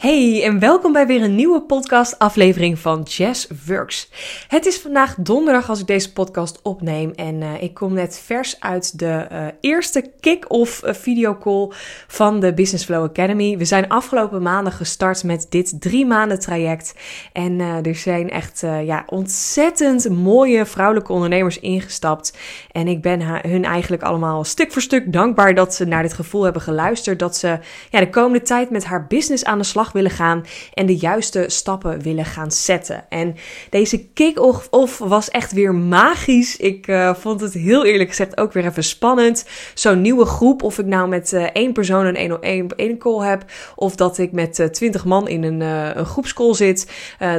Hey en welkom bij weer een nieuwe podcast aflevering van Jazz Works. Het is vandaag donderdag als ik deze podcast opneem en uh, ik kom net vers uit de uh, eerste kick-off uh, videocall van de Business Flow Academy. We zijn afgelopen maanden gestart met dit drie maanden traject en er zijn echt ja, ontzettend mooie vrouwelijke ondernemers ingestapt. En ik ben hun eigenlijk allemaal stuk voor stuk dankbaar dat ze naar dit gevoel hebben geluisterd. Dat ze ja, de komende tijd met haar business aan de slag willen gaan en de juiste stappen willen gaan zetten. En deze kick-off was echt weer magisch. Ik uh, vond het heel eerlijk gezegd ook weer even spannend. Zo'n nieuwe groep, of ik nou met uh, één persoon een één op één call heb, of dat ik met uh, twintig man in een, een groepscall zit.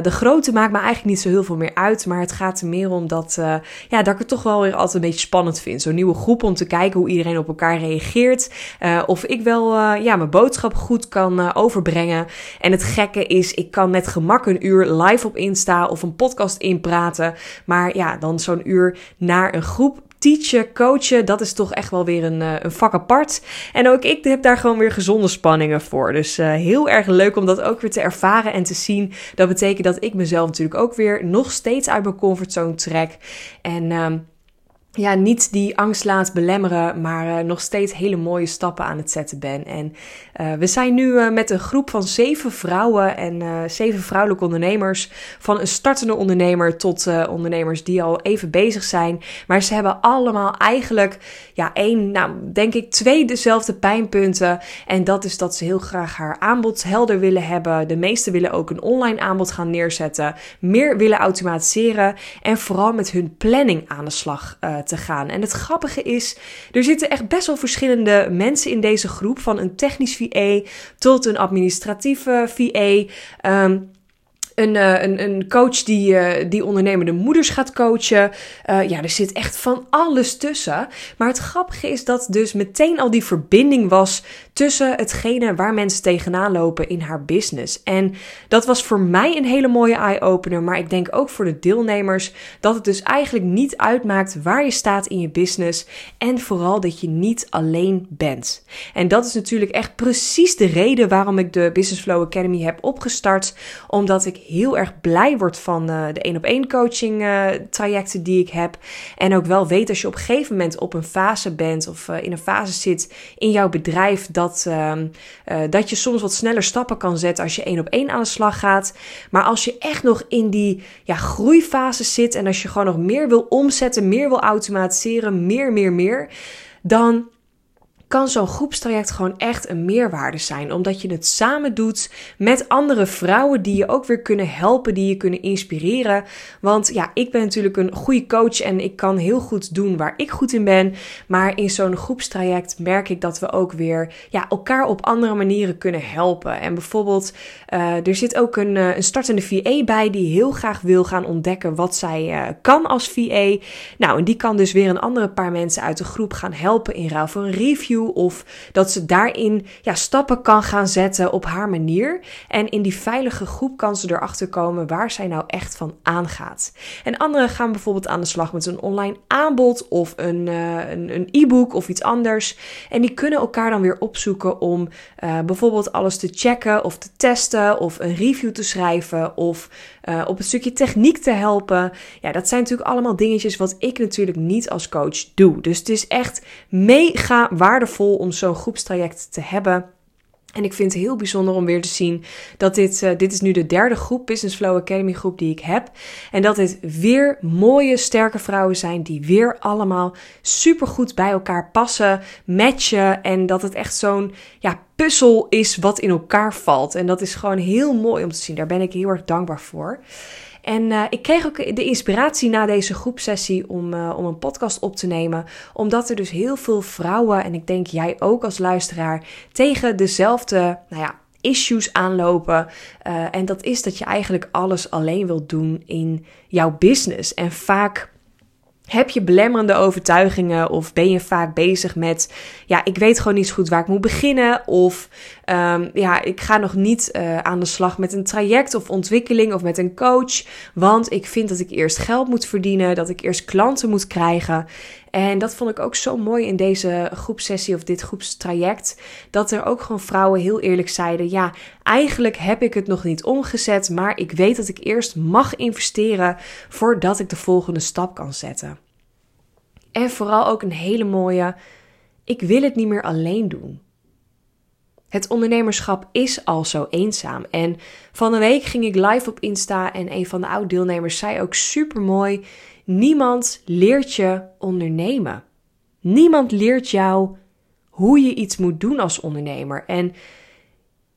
de grootte maakt me eigenlijk niet zo heel veel meer uit, maar het gaat er meer om dat, ja, dat ik het toch wel weer altijd een beetje spannend vind. Zo'n nieuwe groep om te kijken hoe iedereen op elkaar reageert. of ik wel ja, mijn boodschap goed kan overbrengen. En het gekke is, ik kan met gemak een uur live op Insta of een podcast inpraten. Maar ja, dan zo'n uur naar een groep teachen, coachen, dat is toch echt wel weer een, eh, een vak apart. En ook ik heb daar gewoon weer gezonde spanningen voor. Dus uh, heel erg leuk om dat ook weer te ervaren en te zien. Dat betekent dat ik mezelf natuurlijk ook weer nog steeds uit mijn comfortzone trek. En uh, ja, niet die angst laat belemmeren, maar uh, nog steeds hele mooie stappen aan het zetten ben. En uh, we zijn nu uh, met een groep van zeven vrouwen en zeven vrouwelijke ondernemers. Van een startende ondernemer tot ondernemers die al even bezig zijn. Maar ze hebben allemaal eigenlijk, ja, één, nou, denk ik, twee dezelfde pijnpunten. En dat is dat ze heel graag haar aanbod helder willen hebben. De meesten willen ook een online aanbod gaan neerzetten. Meer willen automatiseren. En vooral met hun planning aan de slag te gaan. En het grappige is, er zitten echt best wel verschillende mensen in deze groep. Van een technisch VA tot een administratieve VA. Um, een, uh, een, een coach die, uh, die ondernemende moeders gaat coachen. Uh, ja, er zit echt van alles tussen. Maar het grappige is dat dus meteen al die verbinding was tussen hetgene waar mensen tegenaan lopen in haar business. En dat was voor mij een hele mooie eye-opener. Maar ik denk ook voor de deelnemers dat het dus eigenlijk niet uitmaakt waar je staat in je business. En vooral dat je niet alleen bent. En dat is natuurlijk echt precies de reden waarom ik de Business Flow Academy heb opgestart. Omdat ik heel erg blij word van uh, de één op één coaching uh, trajecten die ik heb. En ook wel weet als je op een gegeven moment op een fase bent of uh, in een fase zit in jouw bedrijf dat, ehm, dat je soms wat sneller stappen kan zetten als je één op één aan de slag gaat. Maar als je echt nog in die ja, groeifase zit en als je gewoon nog meer wil omzetten, meer wil automatiseren, meer, meer, meer, dan kan zo'n groepstraject gewoon echt een meerwaarde zijn. Omdat je het samen doet met andere vrouwen die je ook weer kunnen helpen, die je kunnen inspireren. Want ja, ik ben natuurlijk een goede coach en ik kan heel goed doen waar ik goed in ben. Maar in zo'n groepstraject merk ik dat we ook weer ja, elkaar op andere manieren kunnen helpen. En bijvoorbeeld, uh, er zit ook een, uh, een startende VA bij die heel graag wil gaan ontdekken wat zij uh, kan als VA. Nou, en die kan dus weer een andere paar mensen uit de groep gaan helpen in ruil voor een review of dat ze daarin ja, stappen kan gaan zetten op haar manier. En in die veilige groep kan ze erachter komen waar zij nou echt van aangaat. En anderen gaan bijvoorbeeld aan de slag met een online aanbod of een uh, een e-book of iets anders. En die kunnen elkaar dan weer opzoeken om uh, bijvoorbeeld alles te checken of te testen of een review te schrijven of uh, op een stukje techniek te helpen. Ja, dat zijn natuurlijk allemaal dingetjes wat ik natuurlijk niet als coach doe. Dus het is echt mega waardevol om zo'n groepstraject te hebben. En ik vind het heel bijzonder om weer te zien dat dit, uh, dit is nu de derde groep, Business Flow Academy groep die ik heb. En dat dit weer mooie, sterke vrouwen zijn die weer allemaal super goed bij elkaar passen, matchen. En dat het echt zo'n ja, puzzel is wat in elkaar valt. En dat is gewoon heel mooi om te zien. Daar ben ik heel erg dankbaar voor. En uh, ik kreeg ook de inspiratie na deze groepsessie om, uh, om een podcast op te nemen. Omdat er dus heel veel vrouwen, en ik denk jij ook als luisteraar, tegen dezelfde, nou ja, issues aanlopen. Uh, en dat is dat je eigenlijk alles alleen wilt doen in jouw business. En vaak heb je belemmerende overtuigingen of ben je vaak bezig met, ja, ik weet gewoon niet zo goed waar ik moet beginnen of ehm, ja, ik ga nog niet uh, aan de slag met een traject of ontwikkeling of met een coach. Want ik vind dat ik eerst geld moet verdienen, dat ik eerst klanten moet krijgen. En dat vond ik ook zo mooi in deze groepsessie of dit groepstraject. Dat er ook gewoon vrouwen heel eerlijk zeiden: Ja, eigenlijk heb ik het nog niet omgezet, maar ik weet dat ik eerst mag investeren voordat ik de volgende stap kan zetten. En vooral ook een hele mooie: Ik wil het niet meer alleen doen. Het ondernemerschap is al zo eenzaam. En van een week ging ik live op Insta en een van de oud-deelnemers zei ook super mooi: Niemand leert je ondernemen. Niemand leert jou hoe je iets moet doen als ondernemer. En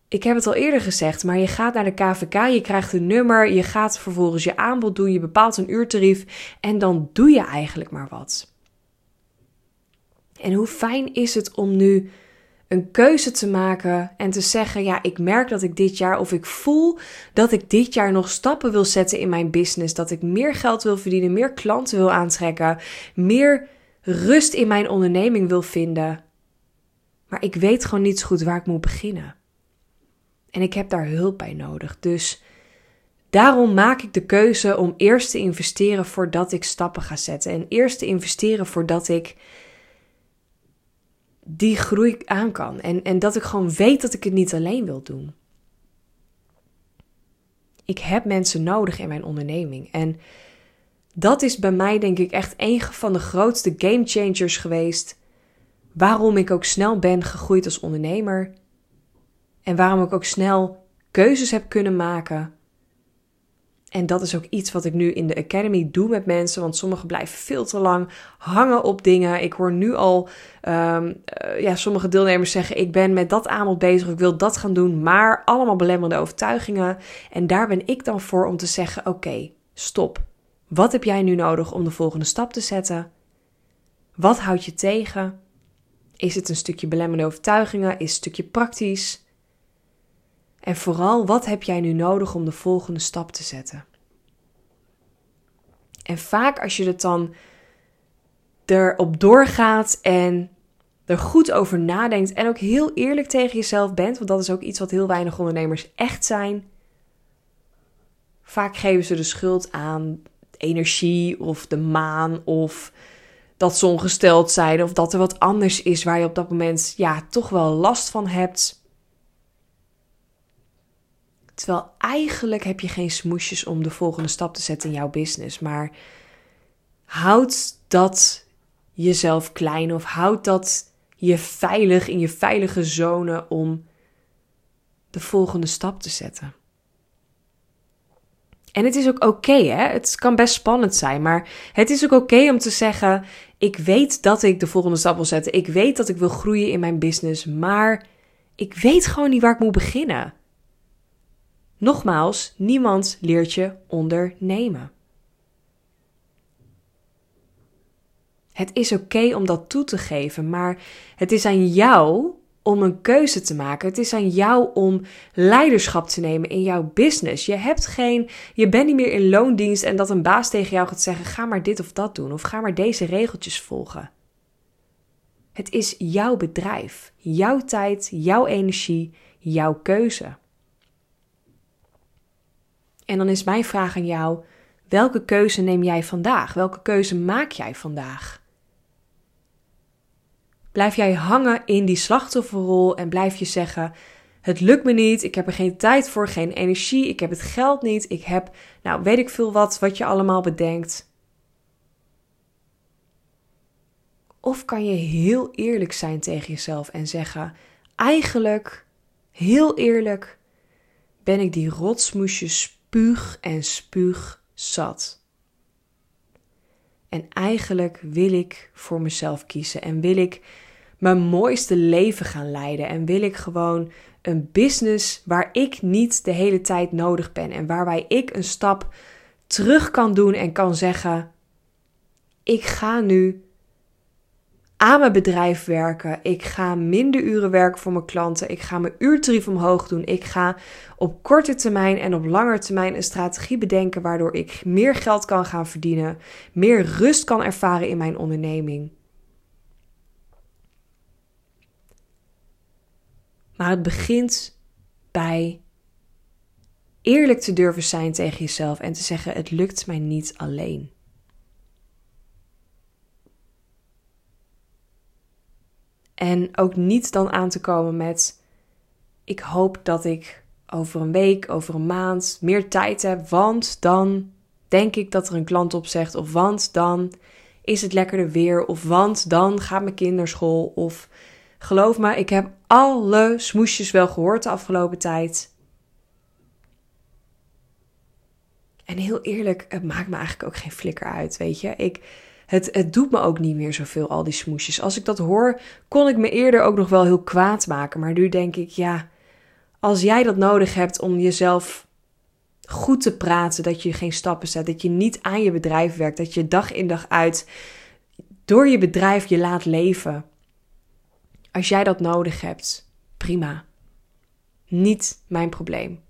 ik heb het al eerder gezegd, maar je gaat naar de KVK, je krijgt een nummer, je gaat vervolgens je aanbod doen, je bepaalt een uurtarief en dan doe je eigenlijk maar wat. En hoe fijn is het om nu een keuze te maken en te zeggen: Ja, ik merk dat ik dit jaar of ik voel dat ik dit jaar nog stappen wil zetten in mijn business. Dat ik meer geld wil verdienen, meer klanten wil aantrekken, meer rust in mijn onderneming wil vinden. Maar ik weet gewoon niet zo goed waar ik moet beginnen. En ik heb daar hulp bij nodig. Dus daarom maak ik de keuze om eerst te investeren voordat ik stappen ga zetten. En eerst te investeren voordat ik die groei aan kan. En, en dat ik gewoon weet dat ik het niet alleen wil doen. Ik heb mensen nodig in mijn onderneming. En dat is bij mij denk ik echt een van de grootste game changers geweest. Waarom ik ook snel ben gegroeid als ondernemer. En waarom ik ook snel keuzes heb kunnen maken. En dat is ook iets wat ik nu in de Academy doe met mensen. Want sommigen blijven veel te lang hangen op dingen. Ik hoor nu al um, uh, ja, sommige deelnemers zeggen: Ik ben met dat aanbod bezig, ik wil dat gaan doen. Maar allemaal belemmerende overtuigingen. En daar ben ik dan voor om te zeggen: Oké, stop. Wat heb jij nu nodig om de volgende stap te zetten? Wat houdt je tegen? Is het een stukje belemmerende overtuigingen? Is het een stukje praktisch? En vooral, wat heb jij nu nodig om de volgende stap te zetten? En vaak als je het dan erop doorgaat en er goed over nadenkt en ook heel eerlijk tegen jezelf bent, want dat is ook iets wat heel weinig ondernemers echt zijn. Vaak geven ze de schuld aan energie of de maan of dat ze ongesteld zijn of dat er wat anders is waar je op dat moment ja, toch wel last van hebt. Terwijl eigenlijk heb je geen smoesjes om de volgende stap te zetten in jouw business. Maar houd dat jezelf klein of houd dat je veilig in je veilige zone om de volgende stap te zetten. En het is ook oké, hè? Het kan best spannend zijn, maar het is ook oké om te zeggen: ik weet dat ik de volgende stap wil zetten. Ik weet dat ik wil groeien in mijn business, maar ik weet gewoon niet waar ik moet beginnen. Nogmaals, niemand leert je ondernemen. Het is oké om dat toe te geven, maar het is aan jou om een keuze te maken. Het is aan jou om leiderschap te nemen in jouw business. Je hebt geen, je bent niet meer in loondienst en dat een baas tegen jou gaat zeggen: ga maar dit of dat doen of ga maar deze regeltjes volgen. Het is jouw bedrijf, jouw tijd, jouw energie, jouw keuze. En dan is mijn vraag aan jou: welke keuze neem jij vandaag? Welke keuze maak jij vandaag? Blijf jij hangen in die slachtofferrol en blijf je zeggen: Het lukt me niet, ik heb er geen tijd voor, geen energie, ik heb het geld niet, ik heb, nou weet ik veel wat, wat je allemaal bedenkt. Of kan je heel eerlijk zijn tegen jezelf en zeggen: Eigenlijk, heel eerlijk, ben ik die rotsmoesjes spuug en spuug zat. En eigenlijk wil ik voor mezelf kiezen en wil ik mijn mooiste leven gaan leiden en wil ik gewoon een business waar ik niet de hele tijd nodig ben en waarbij ik een stap terug kan doen en kan zeggen: ik ga nu aan mijn bedrijf werken. Ik ga minder uren werken voor mijn klanten. Ik ga mijn uurtarief omhoog doen. Ik ga op korte termijn en op lange termijn een strategie bedenken waardoor ik meer geld kan gaan verdienen, meer rust kan ervaren in mijn onderneming. Maar het begint bij eerlijk te durven zijn tegen jezelf en te zeggen: Het lukt mij niet alleen. En ook niet dan aan te komen met: Ik hoop dat ik over een week, over een maand meer tijd heb, want dan denk ik dat er een klant op zegt, of want dan is het lekkerder weer, of want dan gaat mijn kinderschool, of geloof me, ik heb alle smoesjes wel gehoord de afgelopen tijd. En heel eerlijk, het maakt me eigenlijk ook geen flikker uit, weet je. Ik, het, het doet me ook niet meer zoveel, al die smoesjes. Als ik dat hoor, kon ik me eerder ook nog wel heel kwaad maken. Maar nu denk ik, ja, als jij dat nodig hebt om jezelf goed te praten, dat je geen stappen zet, dat je niet aan je bedrijf werkt, dat je dag in dag uit door je bedrijf je laat leven. Als jij dat nodig hebt, prima. Niet mijn probleem.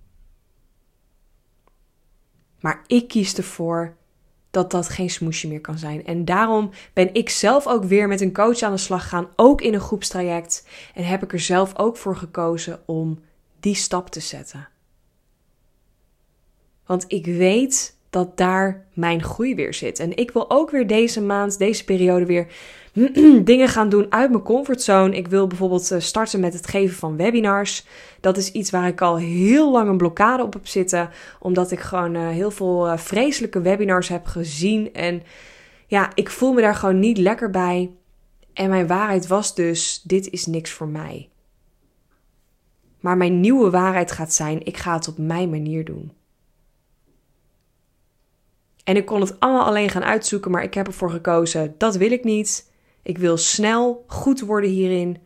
Maar ik kies ervoor dat dat geen smoesje meer kan zijn. En daarom ben ik zelf ook weer met een coach aan de slag gegaan, ook in een groepstraject. En heb ik er zelf ook voor gekozen om die stap te zetten. Want ik weet dat daar mijn groei weer zit. En ik wil ook weer deze maand, deze periode weer dingen gaan doen uit mijn comfortzone. Ik wil bijvoorbeeld eh, starten met het geven van webinars. Dat is iets waar ik al heel lang een blokkade op heb zitten. Omdat ik gewoon uh, heel veel uh, vreselijke webinars heb gezien. En ja, ik voel me daar gewoon niet lekker bij. En mijn waarheid was dus: dit is niks voor mij. Maar mijn nieuwe waarheid gaat zijn: ik ga het op mijn manier doen. En ik kon het allemaal alleen gaan uitzoeken, maar ik heb ervoor gekozen: dat wil ik niet. Ik wil snel goed worden hierin.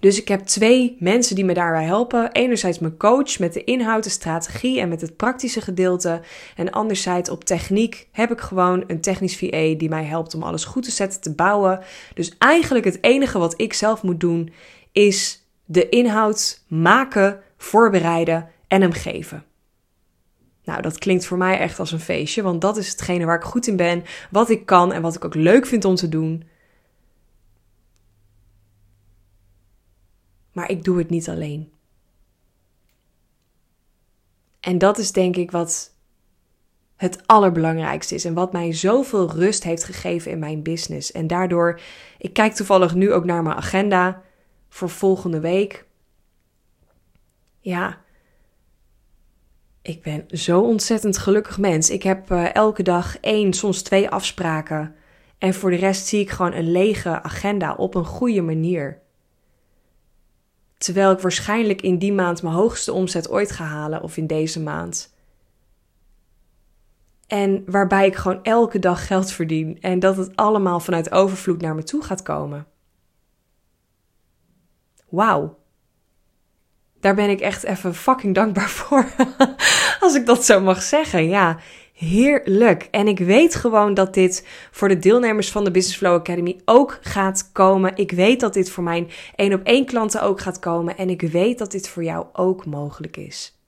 Dus ik heb twee mensen die me daarbij helpen. Enerzijds mijn coach met de inhoud, de strategie en met het praktische gedeelte. En anderzijds op techniek heb ik gewoon een technisch VA die mij helpt om alles goed te zetten, te bouwen. Dus eigenlijk het enige wat ik zelf moet doen is de inhoud maken, voorbereiden en hem geven. Nou, dat klinkt voor mij echt als een feestje, want dat is hetgene waar ik goed in ben, wat ik kan en wat ik ook leuk vind om te doen. Maar ik doe het niet alleen. En dat is denk ik wat het allerbelangrijkste is en wat mij zoveel rust heeft gegeven in mijn business. En daardoor, ik kijk toevallig nu ook naar mijn agenda voor volgende week. Ja, ik ben zo ontzettend gelukkig mens. Ik heb uh, elke dag één, soms twee afspraken. En voor de rest zie ik gewoon een lege agenda op een goede manier. Terwijl ik waarschijnlijk in die maand mijn hoogste omzet ooit ga halen, of in deze maand. En waarbij ik gewoon elke dag geld verdien en dat het allemaal vanuit overvloed naar me toe gaat komen. Wauw. Daar ben ik echt even fucking dankbaar voor. Als ik dat zo mag zeggen. Ja, heerlijk. En ik weet gewoon dat dit voor de deelnemers van de Business Flow Academy ook gaat komen. Ik weet dat dit voor mijn één op één klanten ook gaat komen. En ik weet dat dit voor jou ook mogelijk is.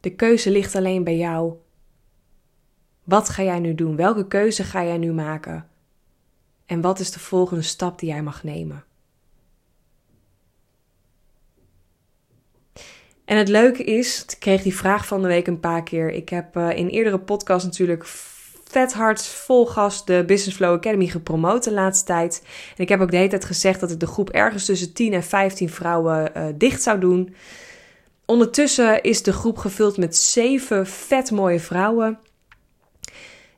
De keuze ligt alleen bij jou. Wat ga jij nu doen? Welke keuze ga jij nu maken? En wat is de volgende stap die jij mag nemen? En het leuke is, ik kreeg die vraag van de week een paar keer. Ik heb uh, in eerdere podcast natuurlijk vet hard vol gas de Business Flow Academy gepromoot de laatste tijd. En ik heb ook de hele tijd gezegd dat ik de groep ergens tussen 10 en 15 vrouwen uh, dicht zou doen. Ondertussen is de groep gevuld met zeven vet mooie vrouwen.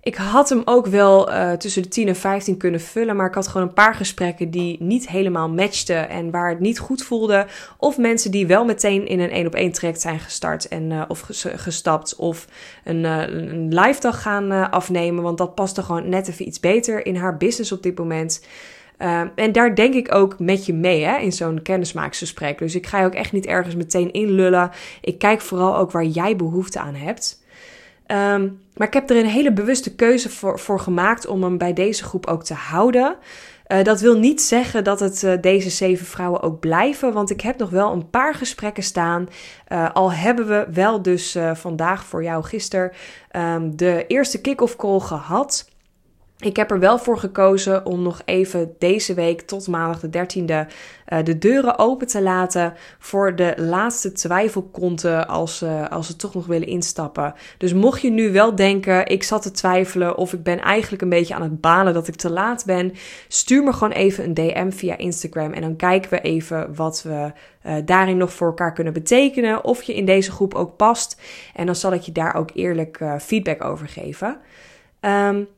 Ik had hem ook wel uh, tussen de 10 en 15 kunnen vullen, maar ik had gewoon een paar gesprekken die niet helemaal matchten en waar het niet goed voelde. Of mensen die wel meteen in een één op één traject zijn gestart en uh, of gestapt of een, uh, een live dag gaan afnemen, want dat paste gewoon net even iets beter in haar business op dit moment. en daar denk ik ook met je mee hè, in zo'n kennismakingsgesprek. Dus ik ga je ook echt niet ergens meteen inlullen. Ik kijk vooral ook waar jij behoefte aan hebt. Um, maar ik heb er een hele bewuste keuze voor, voor gemaakt om hem bij deze groep ook te houden. Uh, dat wil niet zeggen dat het uh, deze zeven vrouwen ook blijven, want ik heb nog wel een paar gesprekken staan. Uh, al hebben we wel dus vandaag voor jou gisteren um, de eerste kick-off call gehad. Ik heb er wel voor gekozen om nog even deze week tot maandag de 13e uh, de deuren open te laten voor de laatste twijfelkonten als, uh, als ze toch nog willen instappen. Dus mocht je nu wel denken, ik zat te twijfelen of ik ben eigenlijk een beetje aan het balen dat ik te laat ben, stuur me gewoon even een DM via Instagram en dan kijken we even wat we uh, daarin nog voor elkaar kunnen betekenen. Of je in deze groep ook past. En dan zal ik je daar ook eerlijk feedback over geven. Um,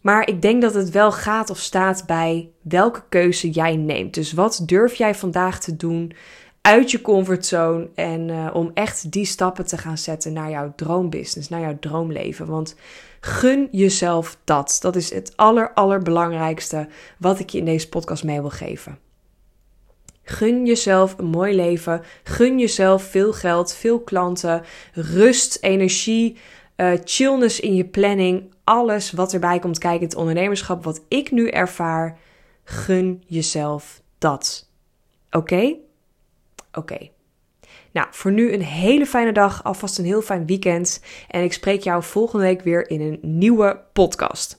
maar ik denk dat het wel gaat of staat bij welke keuze jij neemt. Dus wat durf jij vandaag te doen uit je comfortzone en uh, om echt die stappen te gaan zetten naar jouw droombusiness, naar jouw droomleven. Want gun jezelf dat. Dat is het aller allerbelangrijkste wat ik je in deze podcast mee wil geven. Gun jezelf een mooi leven. Gun jezelf veel geld, veel klanten, rust, energie, uh, chillness in je planning, alles wat erbij komt kijken, het ondernemerschap, wat ik nu ervaar, gun jezelf dat. Oké? Oké. Nou, voor nu een hele fijne dag, alvast een heel fijn weekend. En ik spreek jou volgende week weer in een nieuwe podcast.